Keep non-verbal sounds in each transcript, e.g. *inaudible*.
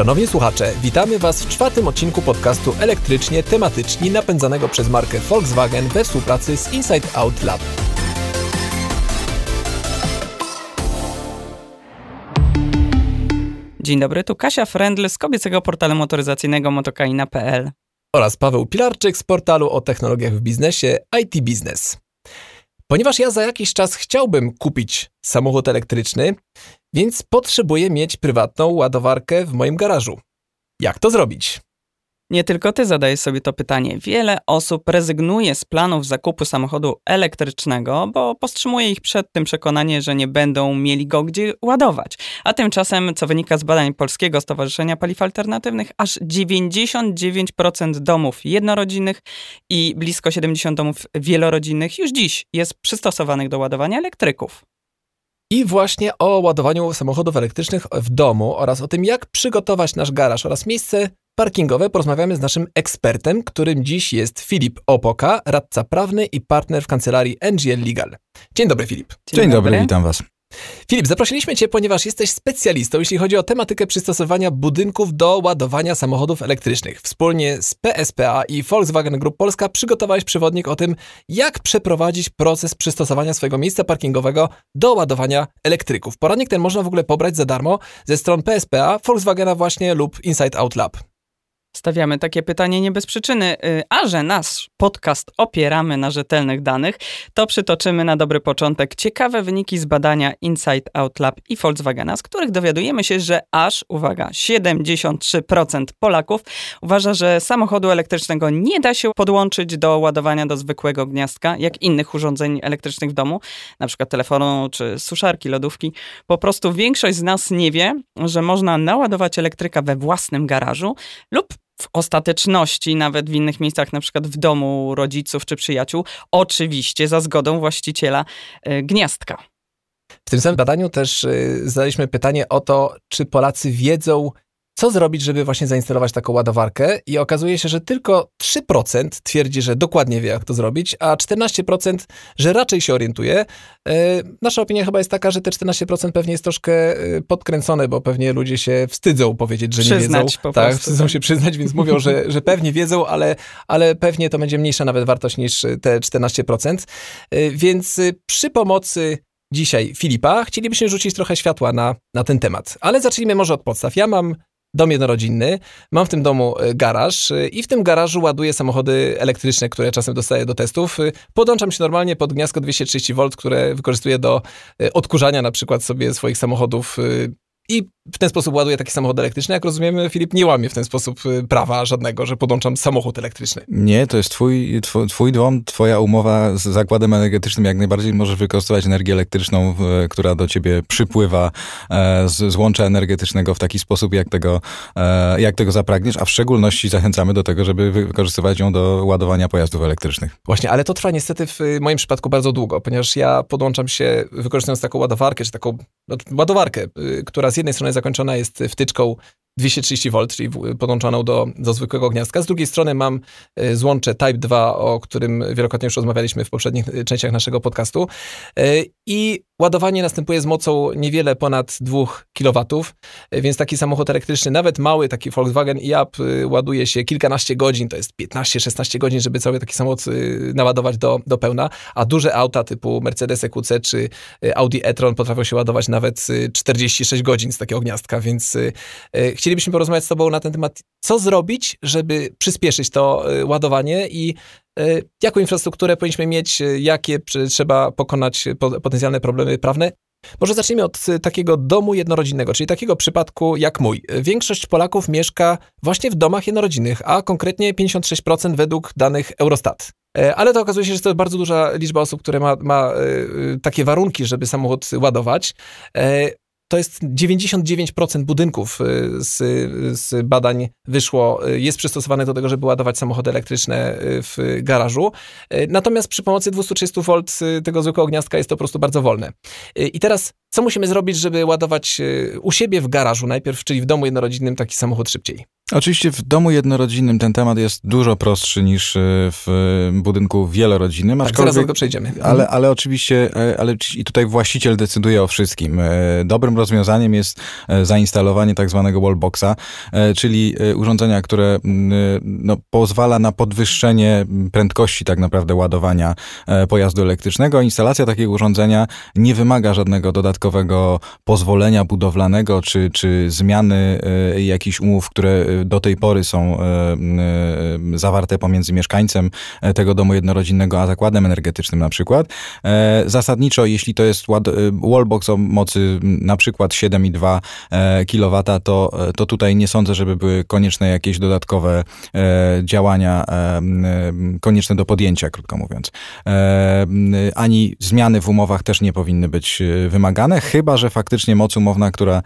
Szanowni słuchacze, witamy Was w czwartym odcinku podcastu elektrycznie tematyczni napędzanego przez markę Volkswagen we współpracy z Inside Out Lab. Dzień dobry, tu Kasia Frendl z kobiecego portalu motoryzacyjnego motokaina.pl oraz Paweł Pilarczyk z portalu o technologiach w biznesie IT Business. Ponieważ ja za jakiś czas chciałbym kupić samochód elektryczny, więc potrzebuję mieć prywatną ładowarkę w moim garażu. Jak to zrobić? Nie tylko ty zadajesz sobie to pytanie. Wiele osób rezygnuje z planów zakupu samochodu elektrycznego, bo powstrzymuje ich przed tym przekonanie, że nie będą mieli go gdzie ładować. A tymczasem, co wynika z badań Polskiego Stowarzyszenia Paliw Alternatywnych, aż 99% domów jednorodzinnych i blisko 70 domów wielorodzinnych już dziś jest przystosowanych do ładowania elektryków. I właśnie o ładowaniu samochodów elektrycznych w domu oraz o tym, jak przygotować nasz garaż oraz miejsce parkingowe porozmawiamy z naszym ekspertem, którym dziś jest Filip Opoka, radca prawny i partner w kancelarii NGL Legal. Dzień dobry, Filip. Dzień, Dzień dobry. dobry, witam Was. Filip, zaprosiliśmy Cię, ponieważ jesteś specjalistą, jeśli chodzi o tematykę przystosowania budynków do ładowania samochodów elektrycznych. Wspólnie z PSPA i Volkswagen Group Polska przygotowałeś przewodnik o tym, jak przeprowadzić proces przystosowania swojego miejsca parkingowego do ładowania elektryków. Poradnik ten można w ogóle pobrać za darmo ze stron PSPA, Volkswagena właśnie lub Inside Out Lab. Stawiamy takie pytanie nie bez przyczyny, y, a że nasz podcast opieramy na rzetelnych danych, to przytoczymy na dobry początek ciekawe wyniki z badania Inside Out Lab i Volkswagena, z których dowiadujemy się, że aż, uwaga, 73% Polaków uważa, że samochodu elektrycznego nie da się podłączyć do ładowania do zwykłego gniazdka, jak innych urządzeń elektrycznych w domu, na przykład telefonu czy suszarki, lodówki. Po prostu większość z nas nie wie, że można naładować elektryka we własnym garażu lub w ostateczności, nawet w innych miejscach, na przykład w domu rodziców czy przyjaciół, oczywiście za zgodą właściciela y, gniazdka. W tym samym badaniu też y, zadaliśmy pytanie o to, czy Polacy wiedzą, co zrobić, żeby właśnie zainstalować taką ładowarkę i okazuje się, że tylko 3% twierdzi, że dokładnie wie, jak to zrobić, a 14%, że raczej się orientuje. E, nasza opinia chyba jest taka, że te 14% pewnie jest troszkę e, podkręcone, bo pewnie ludzie się wstydzą powiedzieć, że przyznać nie wiedzą. Po tak, prostu, wstydzą tak. się przyznać, więc mówią, że, *laughs* że pewnie wiedzą, ale, ale pewnie to będzie mniejsza nawet wartość niż te 14%. E, więc przy pomocy dzisiaj Filipa chcielibyśmy rzucić trochę światła na, na ten temat. Ale zacznijmy może od podstaw. Ja mam dom jednorodzinny, mam w tym domu e, garaż e, i w tym garażu ładuję samochody elektryczne, które czasem dostaję do testów. E, podłączam się normalnie pod gniazdko 230V, które wykorzystuję do odkurzania na przykład sobie swoich samochodów i w ten sposób ładuje taki samochód elektryczny. Jak rozumiemy, Filip nie łamie w ten sposób y, prawa żadnego, że podłączam samochód elektryczny. Nie, to jest twój, twój, twój dom, twoja umowa z zakładem energetycznym. Jak najbardziej możesz wykorzystywać energię elektryczną, która do ciebie przypływa e, z złącza energetycznego w taki sposób, jak tego, e, jak tego zapragniesz, a w szczególności zachęcamy do tego, żeby wykorzystywać ją do ładowania pojazdów elektrycznych. Właśnie, ale to trwa niestety w moim przypadku bardzo długo, ponieważ ja podłączam się, wykorzystując taką ładowarkę, czy taką no, ładowarkę, y, która z jednej strony zakończona jest wtyczką 230V, czyli podłączoną do, do zwykłego gniazdka. Z drugiej strony mam e, złącze Type 2, o którym wielokrotnie już rozmawialiśmy w poprzednich e, częściach naszego podcastu. E, I ładowanie następuje z mocą niewiele ponad 2 kW, więc taki samochód elektryczny, nawet mały, taki Volkswagen i-Up ładuje się kilkanaście godzin, to jest 15-16 godzin, żeby cały taki samochód naładować do, do pełna, a duże auta typu Mercedes EQC czy Audi e-tron potrafią się ładować nawet 46 godzin z takiego gniazdka, więc chcielibyśmy porozmawiać z Tobą na ten temat, co zrobić, żeby przyspieszyć to y, ładowanie i y, jaką infrastrukturę powinniśmy mieć, y, jakie trzeba pokonać potencjalne problemy prawne. Może zacznijmy od takiego domu jednorodzinnego, czyli takiego przypadku jak mój. Większość Polaków mieszka właśnie w domach jednorodzinnych, a konkretnie 56% według danych Eurostat. E, ale to okazuje się, że to bardzo duża liczba osób, które ma, ma takie warunki, żeby samochód ładować. To jest 99% budynków y, z, z, badań wyszło, y, jest przystosowane do tego, żeby ładować samochody elektryczne y, w garażu. Natomiast przy pomocy 230 V tego zwykłego gniazdka jest to po prostu bardzo wolne. I teraz, co musimy zrobić, żeby ładować u siebie w garażu najpierw, czyli w domu jednorodzinnym taki samochód szybciej? Oczywiście w domu jednorodzinnym ten temat jest dużo prostszy niż e, w budynku wielorodzinnym. Tak, zaraz do tego przejdziemy. Ale, ale oczywiście, e, ale i tutaj właściciel decyduje o wszystkim. E, dobrym rozwiązaniem jest zainstalowanie tak zwanego wallboxa, czyli urządzenia, które no, pozwala na podwyższenie prędkości tak naprawdę ładowania pojazdu elektrycznego. Instalacja takiego urządzenia nie wymaga żadnego dodatkowego pozwolenia budowlanego czy, czy zmiany jakichś umów, które do tej pory są e, e, zawarte pomiędzy mieszkańcem e, tego domu jednorodzinnego a zakładem energetycznym na przykład. Zasadniczo, jeśli to jest wallbox o mocy na przykład 7,2 kW, to, to tutaj nie sądzę, żeby były konieczne jakieś dodatkowe działania, konieczne do podjęcia, krótko mówiąc. Ani zmiany w umowach też nie powinny być wymagane, chyba że faktycznie moc umowna, która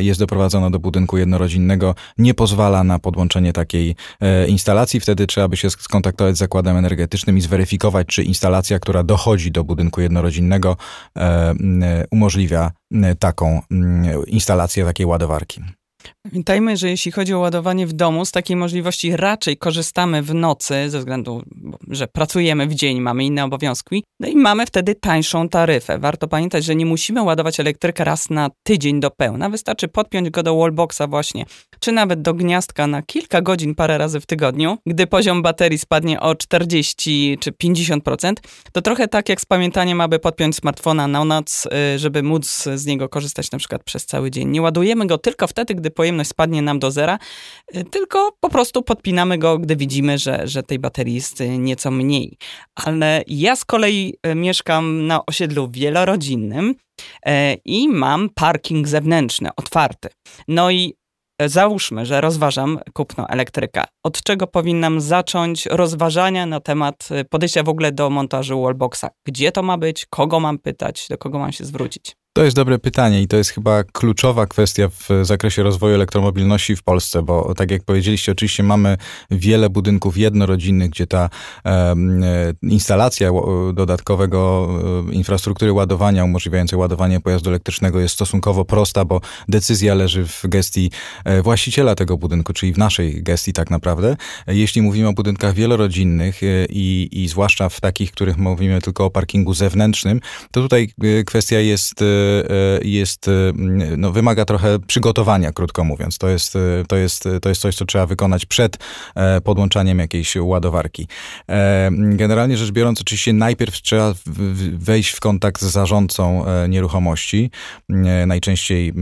jest doprowadzona do budynku jednorodzinnego, nie pozwala na podłączenie takiej e, instalacji. Wtedy trzeba by się skontaktować z zakładem energetycznym i zweryfikować, czy instalacja, która dochodzi do budynku jednorodzinnego, e, umożliwia taką instalację takiej ładowarki. Pamiętajmy, że jeśli chodzi o ładowanie w domu, z takiej możliwości raczej korzystamy w nocy, ze względu, że pracujemy w dzień, mamy inne obowiązki, no i mamy wtedy tańszą taryfę. Warto pamiętać, że nie musimy ładować elektryka raz na tydzień do pełna. Wystarczy podpiąć go do wallboxa właśnie, czy nawet do gniazdka na kilka godzin parę razy w tygodniu. Gdy poziom baterii spadnie o 40 czy 50%, to trochę tak jak z pamiętaniem, aby podpiąć smartfona na noc, y, żeby móc z niego korzystać na przykład przez cały dzień. Nie ładujemy go tylko wtedy, gdy pojemność spadnie nam do zera, y, tylko po prostu podpinamy go, gdy widzimy, że, że tej baterii jest y, nieco mniej. Ale ja z kolei y, mieszkam na osiedlu wielorodzinnym i mam parking zewnętrzny, otwarty. No i Załóżmy, że rozważam kupno elektryka. Od czego powinnam zacząć rozważania na temat podejścia w ogóle do montażu wallboxa? Gdzie to ma być? Kogo mam pytać? Do kogo mam się zwrócić? To jest dobre pytanie i to jest chyba kluczowa kwestia w zakresie rozwoju elektromobilności w Polsce, bo tak jak powiedzieliście, oczywiście mamy wiele budynków jednorodzinnych, gdzie ta e, instalacja dodatkowego e, infrastruktury ładowania umożliwiającej ładowanie pojazdu elektrycznego jest stosunkowo prosta, bo decyzja leży w gestii e, właściciela tego budynku, czyli w naszej gestii tak naprawdę. Jeśli mówimy o budynkach wielorodzinnych i, i zwłaszcza w takich, których mówimy tylko o parkingu zewnętrznym, to tutaj kwestia jest jest, e, no, wymaga trochę przygotowania, krótko mówiąc. To jest, e, to, jest, to jest coś, co trzeba wykonać przed podłączaniem jakiejś ładowarki. Generalnie rzecz biorąc, oczywiście najpierw trzeba wejść w kontakt z zarządcą nieruchomości, najczęściej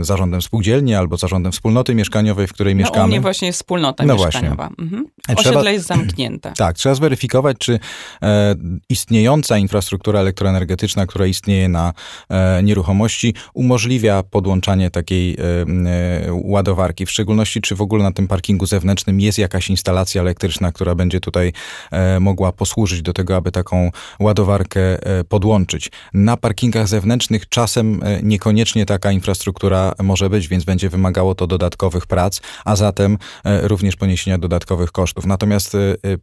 zarządem spółdzielni albo zarządem wspólnoty mieszkaniowej, w której no, mieszkamy. U mnie właśnie jest wspólnota no mieszkaniowa. Mhm. Osiedle trzeba, jest zamknięte. *clears throat* Tak, trzeba zweryfikować, czy e, istniejąca infrastruktura elektroenergetyczna, która istnieje na e, nieruchomości umożliwia podłączanie takiej e, e, ładowarki. W szczególności, czy w ogóle na tym parkingu zewnętrznym jest jakaś instalacja elektryczna, która będzie tutaj e, mogła posłużyć do tego, aby taką ładowarkę podłączyć. Na parkingach zewnętrznych czasem niekoniecznie taka infrastruktura może być, więc będzie wymagało to dodatkowych prac, a zatem również poniesienia dodatkowych kosztów. Natomiast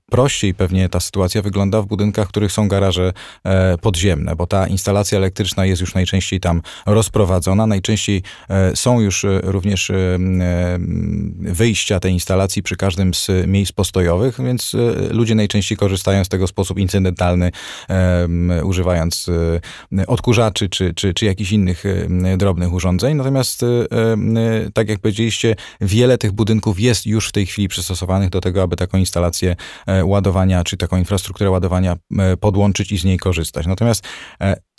prościej pewnie ta sytuacja wygląda w budynkach, w których są garaże podziemne, bo ta instalacja elektryczna jest już najczęściej najczęściej tam rozprowadzona. Najczęściej e, są już e, również e, wyjścia tej instalacji przy każdym z miejsc postojowych, więc ludzie najczęściej korzystają z tego w sposób incydentalny, używając odkurzaczy czy, czy, czy jakichś innych drobnych urządzeń. Natomiast, tak jak powiedzieliście, wiele tych budynków jest już w tej chwili przystosowanych do tego, aby taką instalację ładowania, czy taką infrastrukturę ładowania podłączyć i z niej korzystać. Natomiast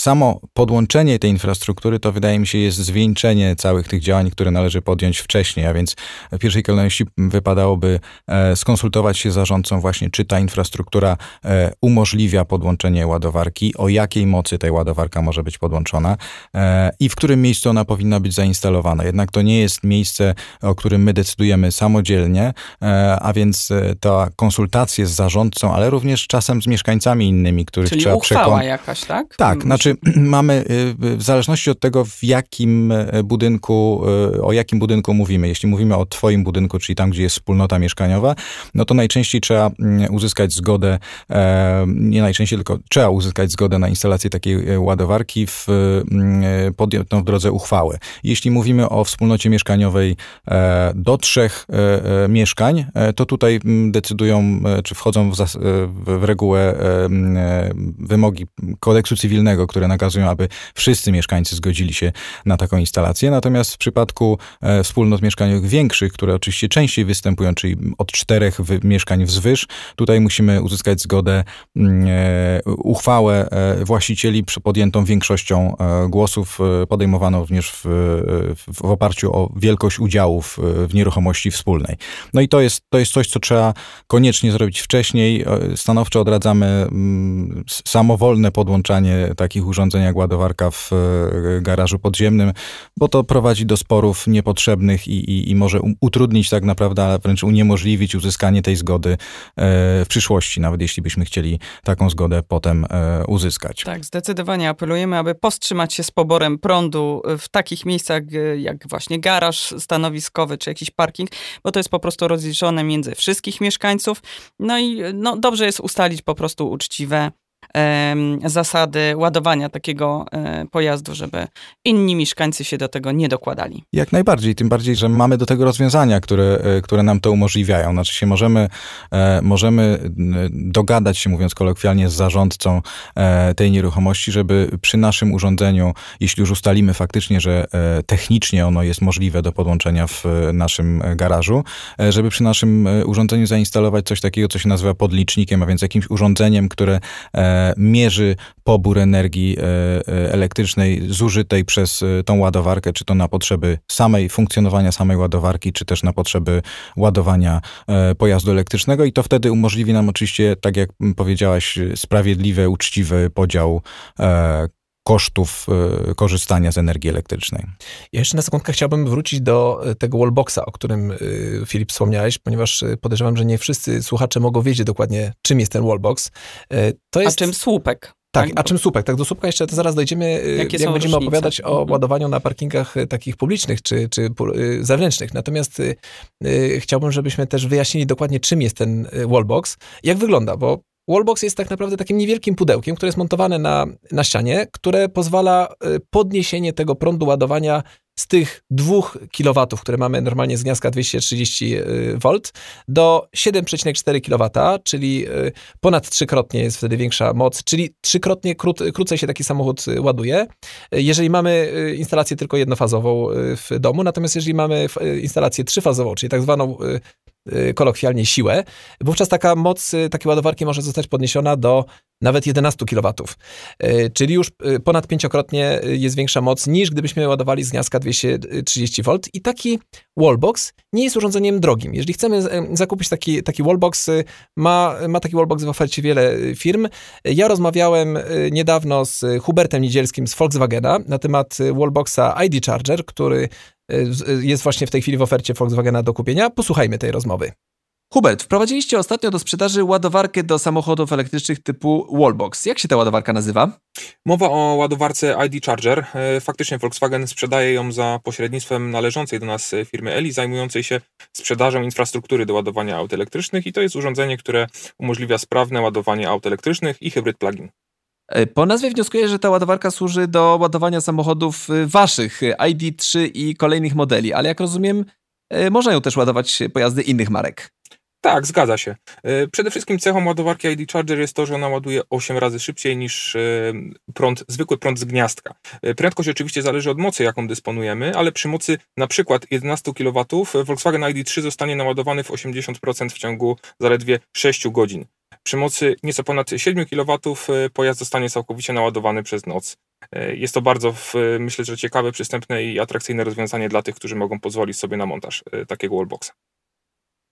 samo podłączenie tej infrastruktury to wydaje mi się jest zwieńczenie całych tych działań, które należy podjąć wcześniej, a więc w pierwszej kolejności wypadałoby e, skonsultować się z zarządcą właśnie, czy ta infrastruktura e, umożliwia podłączenie ładowarki, o jakiej mocy ta ładowarka może być podłączona e, i w którym miejscu ona powinna być zainstalowana. Jednak to nie jest miejsce, o którym my decydujemy samodzielnie, a więc ta konsultacje z zarządcą, ale również czasem z mieszkańcami innymi, których Czyli trzeba przekonać. jakaś, tak? Tak, znaczy *clears throat* mamy, w zależności od tego, w jakim budynku, o jakim budynku mówimy, jeśli mówimy o twoim budynku, czyli tam, gdzie jest wspólnota mieszkaniowa, no to najczęściej trzeba mm, uzyskać zgodę, nie najczęściej, tylko trzeba uzyskać zgodę na instalację takiej ładowarki w, mm, podjętą w drodze uchwały. Jeśli mówimy o wspólnocie mieszkaniowej do trzech mieszkań, to tutaj mm, decydują, czy wchodzą w, w regułę wymogi kodeksu cywilnego, które nakazują, aby wszyscy mieszkańcy zgodzili się na taką instalację. Natomiast w przypadku e, wspólnot mieszkaniowych większych, które oczywiście częściej występują, czyli od czterech mieszkań wzwyż, tutaj musimy uzyskać zgodę, mm, e, uchwałę e, właścicieli podjętą większością głosów, podejmowaną również w, w oparciu o wielkość udziałów w nieruchomości wspólnej. No i to jest, to jest coś, co trzeba koniecznie zrobić wcześniej. Stanowczo odradzamy mm, samowolne podłączanie takich urządzeń jak ładowarka w e, garażu podziemnym, bo to prowadzi do sporów niepotrzebnych i, i, i może utrudnić tak naprawdę, a wręcz uniemożliwić uzyskanie tej zgody e, w przyszłości, nawet jeśli byśmy chcieli taką zgodę potem e, uzyskać. Tak, zdecydowanie apelujemy, aby powstrzymać się z poborem prądu w takich miejscach jak właśnie garaż stanowiskowy czy jakiś parking, bo to jest po prostu rozliczone między wszystkich mieszkańców. No i no, dobrze jest ustalić po prostu uczciwe zasady ładowania takiego e, pojazdu, żeby inni mieszkańcy się do tego nie dokładali. Jak najbardziej, tym bardziej, że mamy do tego rozwiązania, które, e, które nam to umożliwiają. Znaczy się możemy, e, możemy dogadać się, mówiąc kolokwialnie, z zarządcą tej nieruchomości, żeby przy naszym urządzeniu, jeśli już ustalimy faktycznie, że technicznie ono jest możliwe do podłączenia w naszym garażu, żeby przy naszym urządzeniu zainstalować coś takiego, co się nazywa podlicznikiem, a więc jakimś urządzeniem, które mierzy pobór energii e, e, elektrycznej zużytej przez e, tą ładowarkę, czy to na potrzeby samej funkcjonowania samej ładowarki, czy też na potrzeby ładowania pojazdu elektrycznego. I to wtedy umożliwi nam oczywiście, tak jak powiedziałaś, sprawiedliwy, uczciwy podział kosztów korzystania z energii elektrycznej. Ja jeszcze na sekundkę chciałbym wrócić do tego wallboxa, o którym Filip wspomniałeś, ponieważ podejrzewam, że nie wszyscy słuchacze mogą wiedzieć dokładnie, czym jest ten wallbox. To jest... A czym słupek? Tak, a czym słupek? Tak do słupka jeszcze to zaraz dojdziemy, Jakie jak będziemy różnice? opowiadać o mhm. ładowaniu na parkingach takich publicznych czy, czy zewnętrznych. Natomiast y, y, chciałbym, żebyśmy też wyjaśnili dokładnie, czym jest ten wallbox, jak wygląda, bo Wallbox jest tak naprawdę takim niewielkim pudełkiem, które jest montowane na, na ścianie, które pozwala y, podniesienie tego prądu ładowania z tych 2 kW, które mamy normalnie z gniazdka 230 V, do 7,4 kW, czyli y, ponad trzykrotnie jest wtedy większa moc, czyli trzykrotnie krót, krócej się taki samochód ładuje. Jeżeli mamy instalację tylko jednofazową w domu, natomiast jeżeli mamy instalację trzyfazową, czyli tak zwaną Y, kolokwialnie siłę, wówczas taka moc y, takiej ładowarki może zostać podniesiona do nawet 11 kW. Y, czyli już ponad pięciokrotnie jest większa moc niż gdybyśmy ładowali z gniazdka 230 V. I taki wallbox nie jest urządzeniem drogim. Jeżeli chcemy zakupić taki, taki wallbox, ma, ma taki wallbox w ofercie wiele firm. Ja rozmawiałem niedawno z Hubertem Niedzielskim z Volkswagena na temat wallboxa ID Charger, który jest właśnie w tej chwili w ofercie Volkswagena do kupienia. Posłuchajmy tej rozmowy. Hubert, wprowadziliście ostatnio do sprzedaży ładowarkę do samochodów elektrycznych typu Wallbox. Jak się ta ładowarka nazywa? Mowa o ładowarce ID Charger. E, faktycznie Volkswagen sprzedaje ją za pośrednictwem należącej do nas firmy Eli, zajmującej się sprzedażą infrastruktury do ładowania aut elektrycznych i to jest urządzenie, które umożliwia sprawne ładowanie aut elektrycznych i hybryd plug-in. E, po nazwie wnioskuję, że ta ładowarka służy do ładowania samochodów e, waszych, e, ID3 i kolejnych modeli, ale jak rozumiem, można ją też ładować pojazdy innych marek. Tak, zgadza się. Przede wszystkim cechą ładowarki ID Charger jest to, że ona ładuje 8 razy szybciej niż prąd, zwykły prąd z gniazdka. Prędkość oczywiście zależy od mocy, jaką dysponujemy, ale przy mocy na przykład 11 kW Volkswagen ID3 zostanie naładowany w 80% w ciągu zaledwie 6 godzin. Przy mocy nieco ponad 7 kW pojazd zostanie całkowicie naładowany przez noc. Jest to bardzo, myślę, że ciekawe, przystępne i atrakcyjne rozwiązanie dla tych, którzy mogą pozwolić sobie na montaż takiego wallboxa.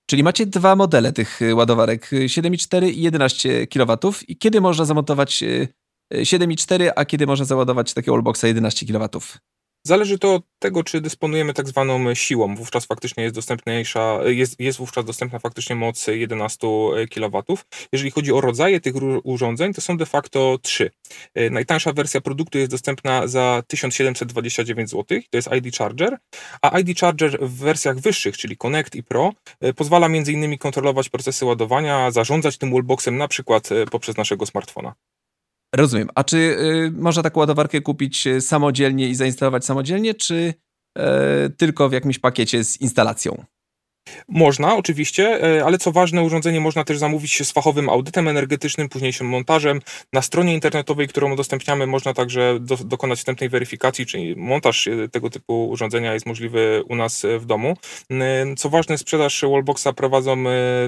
Czyli macie dwa modele tych ładowarek, 7,4 i 11 kW. I kiedy można zamontować 7,4, a kiedy można załadować takiego wallboxa 11 kW? Zależy to od tego, czy dysponujemy tak zwaną siłą. Wówczas faktycznie jest dostępniejsza, jest, jest wówczas dostępna faktycznie moc 11 kW. Jeżeli chodzi o rodzaje tych urządzeń, to są de facto trzy. Najtańsza wersja produktu jest dostępna za 1729 zł, to jest ID Charger, a ID Charger w wersjach wyższych, czyli Connect i Pro, pozwala m.in. kontrolować procesy ładowania, zarządzać tym wallboxem na przykład poprzez naszego smartfona. Rozumiem. A czy y, można taką ładowarkę kupić y, samodzielnie i zainstalować samodzielnie, czy y, tylko w jakimś pakiecie z instalacją? Można, oczywiście, e, ale co ważne, urządzenie można też zamówić z fachowym audytem energetycznym, późniejszym montażem. Na stronie internetowej, którą udostępniamy, można także do, dokonać wstępnej weryfikacji, czyli montaż e, tego typu urządzenia jest możliwy u nas e, w domu. Co ważne, sprzedaż Wallboxa prowadzą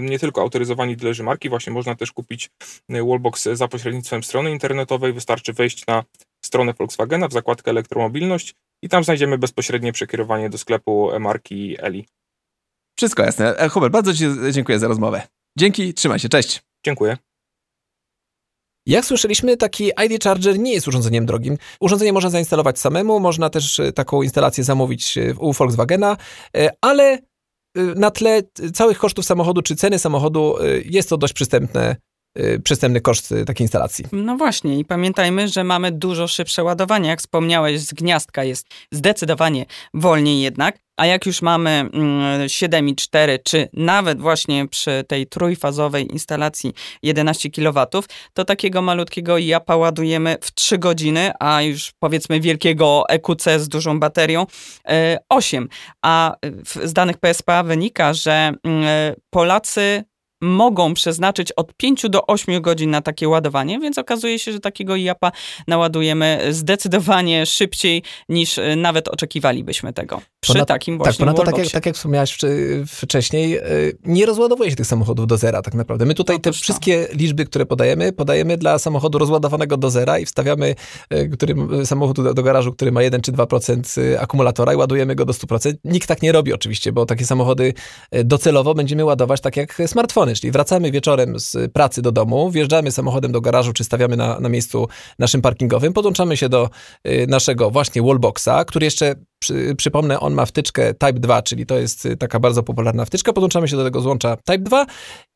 nie tylko autoryzowani dilerzy marki, właśnie można też kupić Wallbox za pośrednictwem strony internetowej. Wystarczy wejść na stronę Volkswagena w zakładkę elektromobilność i tam znajdziemy bezpośrednie przekierowanie do sklepu marki Eli. Wszystko jasne. E, Hubert, bardzo Ci dziękuję za rozmowę. Dzięki, trzymaj się, cześć. Dziękuję. Jak słyszeliśmy, taki ID Charger nie jest urządzeniem drogim. Urządzenie można zainstalować samemu, można też e, taką instalację zamówić e, u Volkswagena, ale na tle całych kosztów samochodu czy ceny samochodu jest to dość przystępne przystępny koszt takiej instalacji. No właśnie i pamiętajmy, że mamy dużo szybsze ładowanie. Jak wspomniałeś, z gniazdka jest zdecydowanie wolniej jednak. A jak już mamy 7,4 mm, czy nawet właśnie przy tej trójfazowej instalacji 11 kW, to takiego malutkiego japa ładujemy w 3 godziny, a już powiedzmy wielkiego EQC z dużą baterią 8. E, a z danych PSPA wynika, że mm, Polacy mogą przeznaczyć od 5 do 8 godzin na takie ładowanie, więc okazuje się, że takiego IAPA naładujemy zdecydowanie szybciej niż e, nawet oczekiwalibyśmy tego. Przy ponad, takim właśnie Tak, ponadto tak jak, tak jak wspomniałeś wcześniej, e, nie rozładowuje się tych samochodów do zera tak naprawdę. My tutaj te wszystkie liczby, które podajemy, podajemy dla samochodu rozładowanego do zera i wstawiamy e, którym, samochód do, do garażu, który ma 1 czy 2% akumulatora i ładujemy go do 100%. Nikt tak nie robi oczywiście, bo takie samochody docelowo będziemy ładować tak jak smartfony czyli wracamy wieczorem z pracy do domu, wjeżdżamy samochodem do garażu, czy stawiamy na, na miejscu naszym parkingowym, podłączamy się do y, naszego właśnie wallboxa, który jeszcze przy, przypomnę, on ma wtyczkę Type 2, czyli to jest y, taka bardzo popularna wtyczka. Podłączamy się do tego złącza Type 2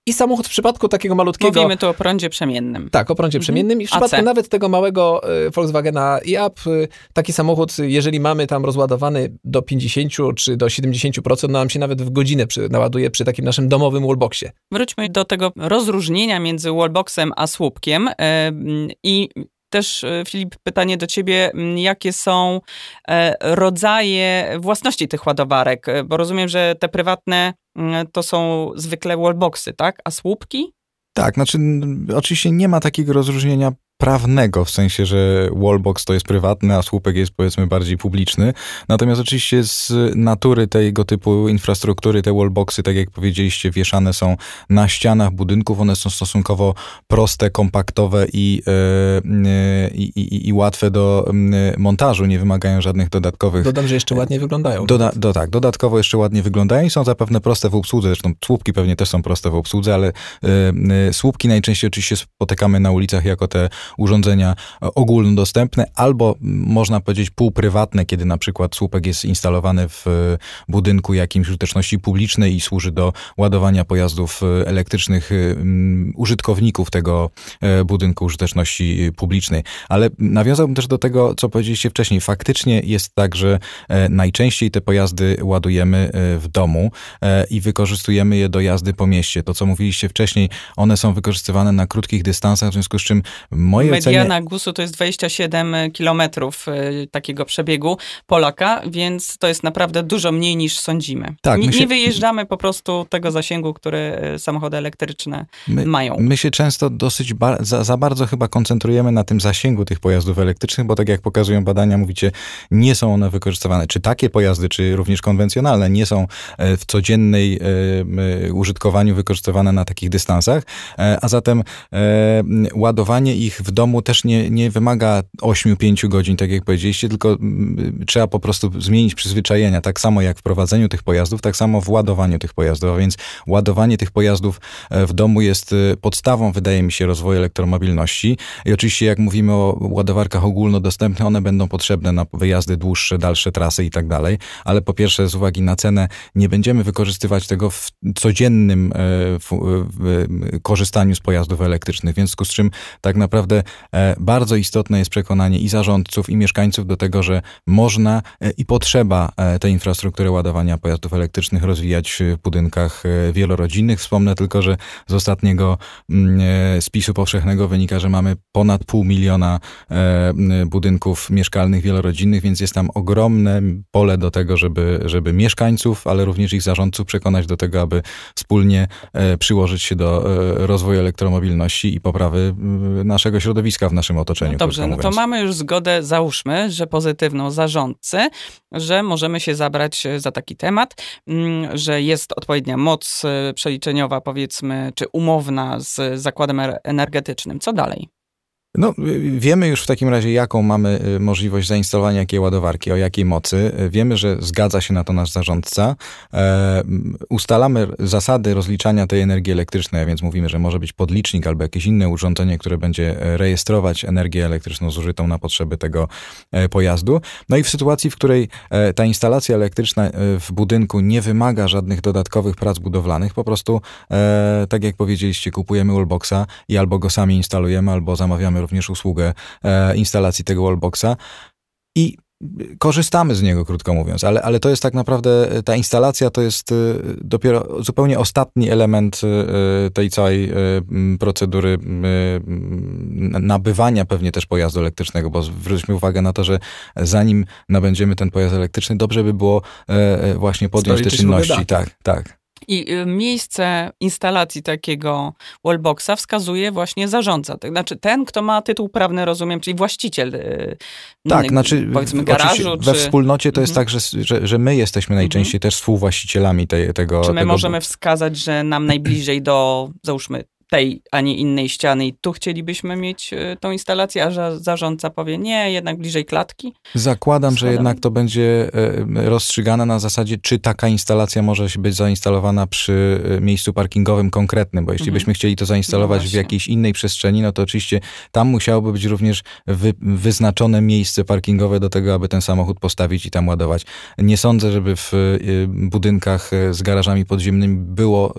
i samochód w przypadku takiego malutkiego... Mówimy tu o prądzie przemiennym. Tak, o prądzie mhm. przemiennym i w przypadku AC. nawet tego małego y, Volkswagena e-up, y, taki samochód, jeżeli mamy tam rozładowany do 50 czy do 70%, no nam się nawet w godzinę przy, naładuje przy takim naszym domowym wallboxie. Wróćmy do tego rozróżnienia między wallboxem a słupkiem i też, e, Filip, pytanie do ciebie, jakie są e, rodzaje własności tych ładowarek? E, bo rozumiem, że te prywatne to są zwykle wallboxy, tak? A słupki? Tak, znaczy oczywiście nie ma takiego rozróżnienia prawnego, w sensie, że wallbox to jest prywatny, a słupek jest powiedzmy bardziej publiczny. Natomiast oczywiście z natury tego typu infrastruktury, te wallboxy, tak jak powiedzieliście, wieszane są na ścianach budynków. One są stosunkowo proste, kompaktowe i, yy, i, i łatwe do montażu, nie wymagają żadnych dodatkowych... Dodam, że jeszcze ładnie wyglądają. Doda, do, tak, dodatkowo jeszcze ładnie wyglądają i są zapewne proste w obsłudze. Zresztą słupki pewnie też są proste w obsłudze, ale yy, słupki najczęściej oczywiście spotykamy na ulicach jako te urządzenia ogólnodostępne, albo można powiedzieć półprywatne, kiedy na przykład słupek jest instalowany w budynku jakimś użyteczności publicznej i służy do ładowania pojazdów elektrycznych mm, użytkowników tego e, budynku użyteczności publicznej. Ale nawiązałbym też do tego, co powiedzieliście wcześniej. Faktycznie jest tak, że e, najczęściej te pojazdy ładujemy e, w domu i wykorzystujemy je do jazdy po mieście. To, co mówiliście wcześniej, one są wykorzystywane na krótkich dystansach, w związku z czym mojej Mediana ocenie... GUS-u to jest 27 kilometrów y, takiego przebiegu Polaka, więc to jest naprawdę dużo mniej niż sądzimy. Tak, nie, się... nie wyjeżdżamy po prostu tego zasięgu, który y, samochody elektryczne my, mają. My się często dosyć ba za, za, bardzo chyba koncentrujemy na tym zasięgu tych pojazdów elektrycznych, bo tak jak pokazują badania, mówicie, nie są one wykorzystywane. Czy takie pojazdy, czy również konwencjonalne, nie są e, w codziennej e, użytkowaniu wykorzystywane na takich dystansach, e, a zatem ładowanie ich w w domu też nie, nie wymaga 8-5 godzin, tak jak powiedzieliście, tylko mm, trzeba po prostu zmienić przyzwyczajenia. Tak samo jak w prowadzeniu tych pojazdów, tak samo w ładowaniu tych pojazdów. A więc ładowanie tych pojazdów e, w domu jest e, podstawą, wydaje mi się, rozwoju elektromobilności. I oczywiście, jak mówimy o ładowarkach ogólnodostępnych, one będą potrzebne na wyjazdy dłuższe, dalsze trasy i tak dalej. Ale po pierwsze, z uwagi na cenę, nie będziemy wykorzystywać tego w codziennym korzystaniu z pojazdów elektrycznych. W związku z czym tak naprawdę bardzo istotne jest przekonanie i zarządców, i mieszkańców do tego, że można i potrzeba tej infrastruktury ładowania pojazdów elektrycznych rozwijać w budynkach wielorodzinnych. Wspomnę tylko, że z ostatniego mm, spisu powszechnego wynika, że mamy ponad pół miliona budynków mieszkalnych wielorodzinnych, więc jest tam ogromne pole do tego, żeby, żeby mieszkańców, ale również ich zarządców przekonać do tego, aby wspólnie przyłożyć się do rozwoju elektromobilności i poprawy naszego środowiska w naszym otoczeniu. No dobrze, no to mamy już zgodę, załóżmy, że pozytywną zarządcy, że możemy się zabrać za taki temat, mm, że jest odpowiednia moc przeliczeniowa, powiedzmy, czy umowna z zakładem energetycznym. Co dalej? No, wiemy już w takim razie, jaką mamy y, możliwość zainstalowania jakiej ładowarki, o jakiej mocy. Wiemy, że zgadza się na to nasz zarządca. E, ustalamy zasady rozliczania tej energii elektrycznej, a więc mówimy, że może być podlicznik albo jakieś inne urządzenie, które będzie rejestrować energię elektryczną zużytą na potrzeby tego e, pojazdu. No i w sytuacji, w której e, ta instalacja elektryczna e, w budynku nie wymaga żadnych dodatkowych prac budowlanych, po prostu, e, tak jak powiedzieliście, kupujemy wallboxa i albo go sami instalujemy, albo zamawiamy również usługę e, instalacji tego wallboxa i korzystamy z niego, krótko mówiąc, ale, ale to jest tak naprawdę, e, ta instalacja to jest e, dopiero zupełnie ostatni element tej całej procedury nabywania pewnie też pojazdu elektrycznego, bo zwróćmy uwagę na to, że zanim nabędziemy ten pojazd elektryczny, dobrze by było właśnie podjąć te czynności. Tak, tak. I y, miejsce instalacji takiego wallboxa wskazuje właśnie zarządca. To znaczy ten, kto ma tytuł prawny, rozumiem, czyli właściciel. Y, tak, znaczy powiedzmy garażu. Czy... We wspólnocie to jest mhm. tak, że, że, że my jesteśmy najczęściej mhm. też współwłaścicielami tej, tego. Czy my tego... możemy wskazać, że nam najbliżej do, załóżmy, tej, a nie innej ściany i tu chcielibyśmy mieć e, tą instalację, a zarządca powie nie, jednak bliżej klatki? Zakładam, że jednak to będzie e, rozstrzygane na zasadzie, czy taka instalacja może być zainstalowana przy e, miejscu parkingowym konkretnym, bo jeśli mhm. byśmy chcieli to zainstalować no w jakiejś innej przestrzeni, no to oczywiście tam musiałoby być również wy, wyznaczone miejsce parkingowe do tego, aby ten samochód postawić i tam ładować. Nie sądzę, żeby w budynkach z garażami podziemnymi było,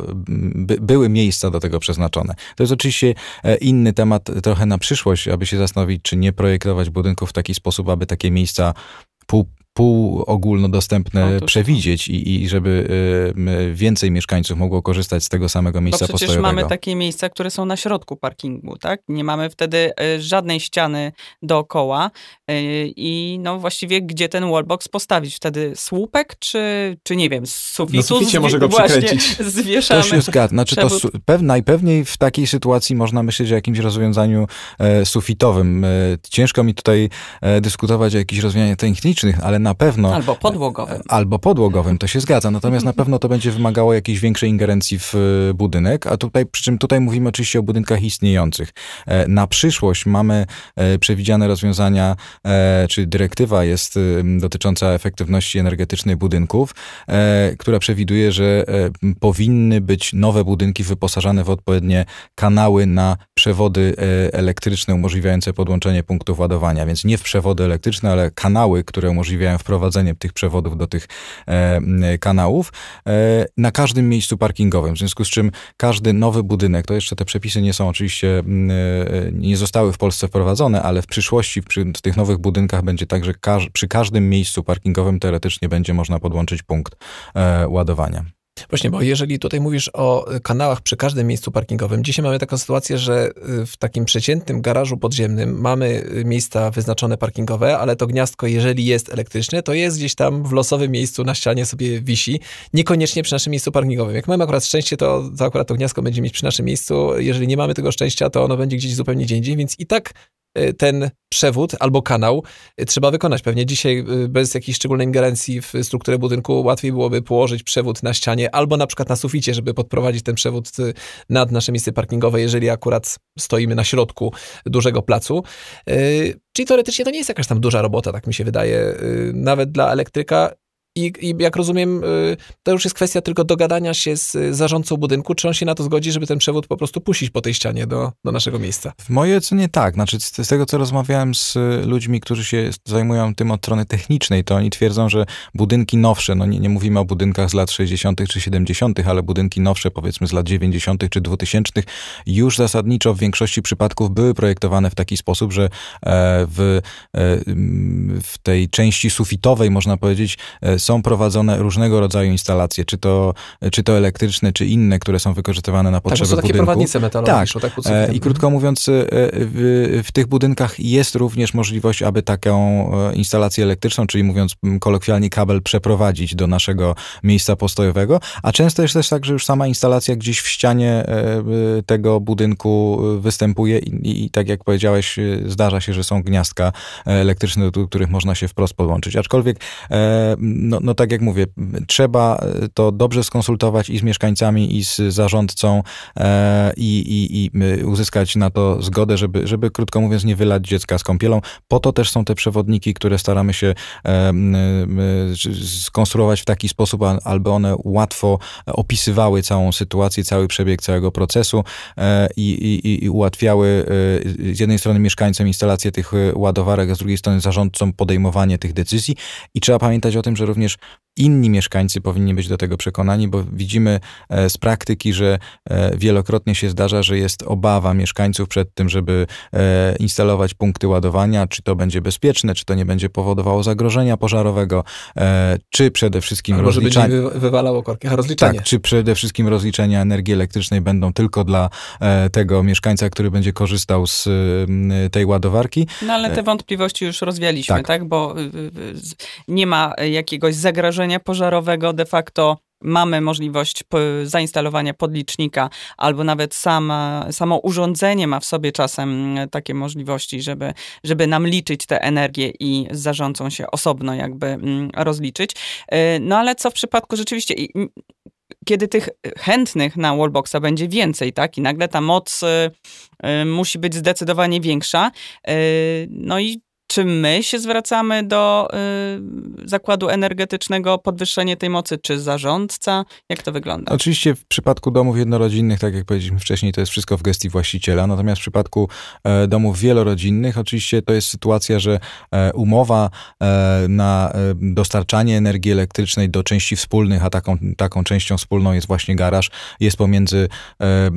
by, były miejsca do tego przeznaczone. To jest oczywiście e, inny temat trochę na przyszłość, aby się zastanowić, czy nie projektować budynków w taki sposób, aby takie miejsca pół półogólnodostępne Otóż przewidzieć i, i żeby y, więcej mieszkańców mogło korzystać z tego samego miejsca Bo przecież postojowego. mamy takie miejsca, które są na środku parkingu, tak? Nie mamy wtedy y, żadnej ściany dookoła y, i no właściwie gdzie ten wallbox postawić? Wtedy słupek czy, czy nie wiem, z sufitu? Na suficie może go przykręcić. *laughs* Zwieszamy. To się zgadza. Znaczy to pew, najpewniej w takiej sytuacji można myśleć o jakimś rozwiązaniu e, sufitowym. E, ciężko mi tutaj e, dyskutować o jakichś rozwiązaniach technicznych, ale na pewno... Albo podłogowym. Albo podłogowym, to się zgadza. Natomiast na pewno to będzie wymagało jakiejś większej ingerencji w e, budynek, a tutaj, przy czym tutaj mówimy oczywiście o budynkach istniejących. E, na przyszłość mamy e, przewidziane rozwiązania, czy dyrektywa jest dotycząca efektywności energetycznej budynków, która przewiduje, że powinny być nowe budynki wyposażane w odpowiednie kanały na przewody elektryczne umożliwiające podłączenie punktów ładowania, więc nie w przewody elektryczne, ale kanały, które umożliwiają wprowadzenie tych przewodów do tych e, kanałów e, na każdym miejscu parkingowym. W związku z czym każdy nowy budynek, to jeszcze te przepisy nie są oczywiście, e, nie zostały w Polsce wprowadzone, ale w przyszłości przy tych nowych budynkach będzie tak, że przy każdym miejscu parkingowym teoretycznie będzie można podłączyć punkt ładowania. Właśnie, bo jeżeli tutaj mówisz o kanałach przy każdym miejscu parkingowym, dzisiaj mamy taką sytuację, że y, w takim przeciętnym garażu podziemnym mamy y, miejsca wyznaczone parkingowe, ale to gniazdko, jeżeli jest elektryczne, to jest gdzieś tam w losowym miejscu na ścianie sobie wisi, niekoniecznie przy naszym miejscu parkingowym. Jak mamy akurat szczęście, to, to akurat to gniazdko będzie mieć przy naszym miejscu. Jeżeli nie mamy tego szczęścia, to ono będzie gdzieś zupełnie gdzie indziej, więc i tak ten przewód albo kanał y, trzeba wykonać. Pewnie dzisiaj bez jakiejś szczególnej ingerencji w strukturę budynku łatwiej byłoby położyć przewód na ścianie albo na przykład na suficie, żeby podprowadzić ten przewód nad nasze miejsce parkingowe, jeżeli akurat stoimy na środku dużego placu. Czyli teoretycznie to nie jest jakaś tam duża robota, tak mi się wydaje. Nawet dla elektryka i, I, jak rozumiem, y, to już jest kwestia tylko dogadania się z zarządcą budynku, czy on się na to zgodzi, żeby ten przewód po prostu puścić po tej ścianie do, do naszego miejsca. W mojej ocenie tak. Znaczy, z, z, tego, co rozmawiałem z ludźmi, którzy się zajmują tym od strony technicznej, to oni twierdzą, że budynki nowsze, no nie, nie mówimy o budynkach z lat 60. czy 70., ale budynki nowsze, powiedzmy z lat 90. czy 2000, już zasadniczo w większości przypadków były projektowane w taki sposób, że e, w, e, w tej części sufitowej, można powiedzieć, e, są prowadzone różnego rodzaju instalacje, czy to, czy to elektryczne, czy inne, które są wykorzystywane na potrzeby tak, budynku. takie prowadnice metalowe. Tak. Tak e, I krótko mówiąc, e, w, w, tych budynkach jest również możliwość, aby taką e, instalację elektryczną, czyli mówiąc kolokwialnie kabel przeprowadzić do naszego miejsca postojowego, a często jest też tak, że już sama instalacja gdzieś w ścianie tego budynku występuje i, i tak jak powiedziałeś, zdarza się, że są gniazdka elektryczne, do których można się wprost podłączyć. Aczkolwiek no, no tak jak mówię, trzeba e, to dobrze skonsultować i z mieszkańcami, i z zarządcą e, i, i, i uzyskać na to zgodę, żeby, żeby krótko mówiąc nie wylać dziecka z kąpielą. Po to też są te przewodniki, które staramy się e, skonstruować w taki sposób, aby one łatwo opisywały całą sytuację, cały przebieg całego procesu e, i, i, ułatwiały e, z jednej strony mieszkańcom instalację tych ładowarek, a z drugiej strony zarządcom podejmowanie tych decyzji. I trzeba pamiętać o tym, że również również inni mieszkańcy powinni być do tego przekonani, bo widzimy e, z praktyki, że e, wielokrotnie się zdarza, że jest obawa mieszkańców przed tym, żeby e, instalować punkty ładowania, czy to będzie bezpieczne, czy to nie będzie powodowało zagrożenia pożarowego, czy przede wszystkim Albo rozliczanie... żeby nie wywalało korki, a rozliczanie. Tak, czy przede wszystkim rozliczenia energii elektrycznej będą tylko dla tego mieszkańca, który będzie korzystał z tej ładowarki. No ale te wątpliwości już rozwialiśmy, tak? tak? Bo y, y, nie ma jakiegoś zagrożenia pożarowego, de facto mamy możliwość zainstalowania podlicznika, albo nawet sama, samo urządzenie ma w sobie czasem takie możliwości, żeby, żeby nam liczyć tę energię i z zarządcą się osobno jakby mm, rozliczyć. Y, no ale co w przypadku rzeczywiście kiedy tych chętnych na wallboxa będzie więcej, tak? I nagle ta moc y, y, musi być zdecydowanie większa. no i czy my się zwracamy do y, zakładu energetycznego podwyższenie tej mocy, czy zarządca? Jak to wygląda? Oczywiście w przypadku domów jednorodzinnych, tak jak powiedzieliśmy wcześniej, to jest wszystko w gestii właściciela. Natomiast w przypadku e, domów wielorodzinnych, oczywiście to jest sytuacja, że e, umowa e, na e, dostarczanie energii elektrycznej do części wspólnych, a taką, taką częścią wspólną jest właśnie garaż, jest pomiędzy e,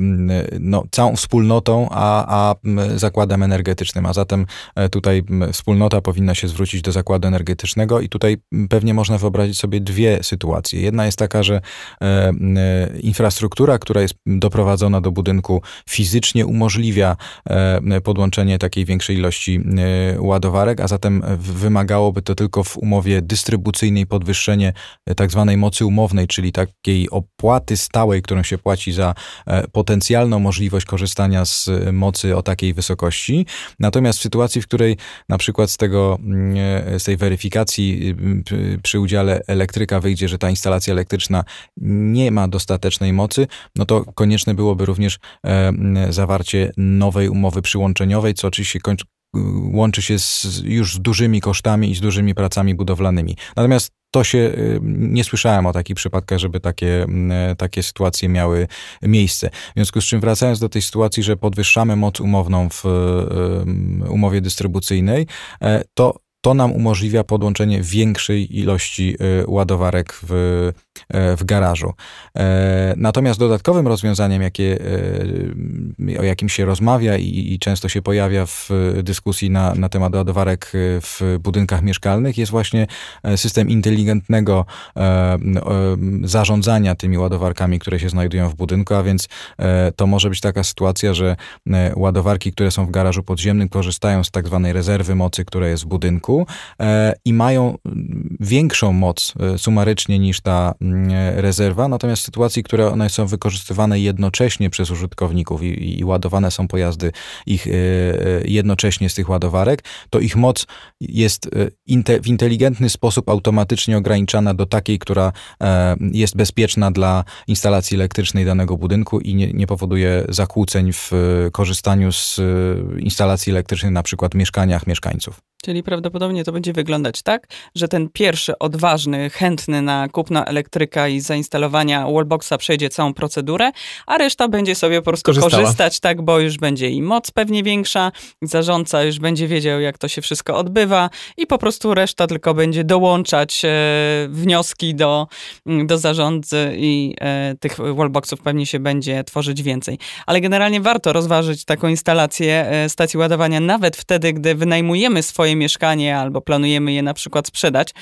no, całą wspólnotą a, a zakładem energetycznym. A zatem e, tutaj wspólnota powinna się zwrócić do zakładu energetycznego i tutaj pewnie można wyobrazić sobie dwie sytuacje. Jedna jest taka, że e, e, infrastruktura, która jest doprowadzona do budynku fizycznie umożliwia e, podłączenie takiej większej ilości ładowarek, a zatem wymagałoby to tylko w umowie dystrybucyjnej podwyższenie tak zwanej mocy umownej, czyli takiej opłaty stałej, którą się płaci za potencjalną możliwość korzystania z mocy o takiej wysokości. Natomiast w sytuacji, w której na przykład przykład z, tego, mm, e, z tej weryfikacji y, przy udziale elektryka wyjdzie, że ta instalacja elektryczna nie ma dostatecznej mocy, no to konieczne byłoby również e, zawarcie nowej umowy przyłączeniowej, co oczywiście łączy się z, już z dużymi kosztami i z dużymi pracami budowlanymi. Natomiast to się y, nie słyszałem o takich przypadkach, żeby takie, takie sytuacje miały miejsce. W związku z czym wracając do tej sytuacji, że podwyższamy moc umowną w umowie dystrybucyjnej, e, to to nam umożliwia podłączenie większej ilości y, ładowarek w, e, w garażu. E, natomiast dodatkowym rozwiązaniem, jakie, e, o jakim się rozmawia i, i często się pojawia w dyskusji na, na temat ładowarek w budynkach mieszkalnych, jest właśnie system inteligentnego zarządzania tymi ładowarkami, które się znajdują w budynku, a więc to może być taka sytuacja, że ładowarki, które są w garażu podziemnym, korzystają z tak zwanej rezerwy mocy, która jest w budynku budynku i mają większą moc sumarycznie niż ta mm, rezerwa, natomiast w sytuacji, które one są wykorzystywane jednocześnie przez użytkowników i, i ładowane są pojazdy ich jednocześnie z tych ładowarek, to ich moc jest w inteligentny sposób automatycznie ograniczana do takiej, która jest bezpieczna dla instalacji elektrycznej danego budynku i nie, nie powoduje zakłóceń w korzystaniu z instalacji elektrycznej na przykład w mieszkaniach mieszkańców. Czyli prawdopodobnie to będzie wyglądać tak, że ten pierwszy odważny, chętny na kupno elektryka i zainstalowania wallboxa przejdzie całą procedurę, a reszta będzie sobie po prostu Korzystała. korzystać, tak, bo już będzie i moc pewnie większa, zarządca już będzie wiedział, jak to się wszystko odbywa i po prostu reszta tylko będzie dołączać e, wnioski do, mm, do zarządcy i e, tych wallboxów pewnie się będzie tworzyć więcej. Ale generalnie warto rozważyć taką instalację e, stacji ładowania nawet wtedy, gdy wynajmujemy swoje mieszkanie albo planujemy je na przykład sprzedać,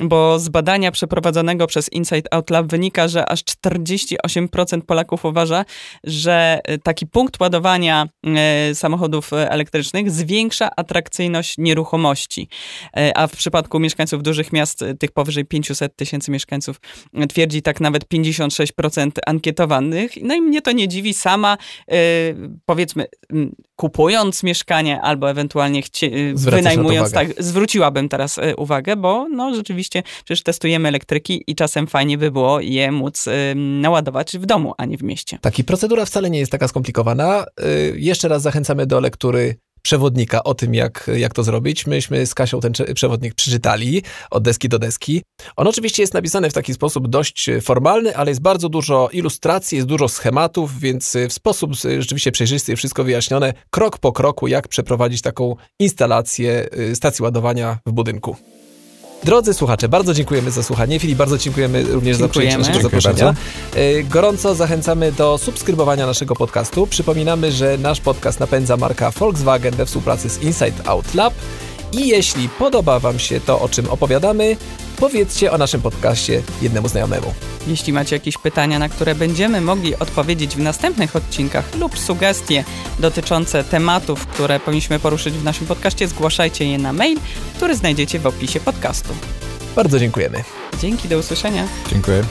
bo z badania przeprowadzonego przez Inside Out Lab wynika, że aż 48% Polaków uważa, że e, taki punkt ładowania e, samochodów elektrycznych zwiększa atrakcyjność nieruchomości. E, a w przypadku mieszkańców dużych miast, tych powyżej 500 tysięcy mieszkańców, twierdzi tak nawet 56% ankietowanych. No i mnie to nie dziwi. Sama, powiedzmy, kupując mieszkanie albo ewentualnie chcie, wynajmując tak, zwróciłabym teraz e, uwagę, bo no rzeczywiście przecież testujemy elektryki i czasem fajnie by było je móc naładować w domu, a nie w mieście. Taki procedura wcale nie jest taka skomplikowana. Y, jeszcze raz zachęcamy do lektury przewodnika o tym, jak, jak to zrobić. Myśmy z Kasią ten przewodnik przeczytali od deski do deski. On oczywiście jest napisany w taki sposób dość formalny, ale jest bardzo dużo ilustracji, jest dużo schematów, więc w sposób rzeczywiście przejrzysty wszystko wyjaśnione, krok po kroku, jak przeprowadzić taką instalację y, stacji ładowania w budynku. Drodzy słuchacze, bardzo dziękujemy za słuchanie. Filip, bardzo dziękujemy również dziękujemy. za przyjęcie naszego zaproszenia. E, gorąco zachęcamy do subskrybowania naszego podcastu. Przypominamy, że nasz podcast napędza marka Volkswagen we współpracy z Inside Out Lab. I jeśli podoba Wam się to, o czym opowiadamy, powiedzcie o naszym podcaście jednemu znajomemu. Jeśli macie jakieś pytania, na które będziemy mogli odpowiedzieć w następnych odcinkach lub sugestie dotyczące tematów, które powinniśmy poruszyć w naszym podcaście, zgłaszajcie je na mail, który znajdziecie w opisie podcastu. Bardzo dziękujemy. Dzięki, do usłyszenia. Dziękuję.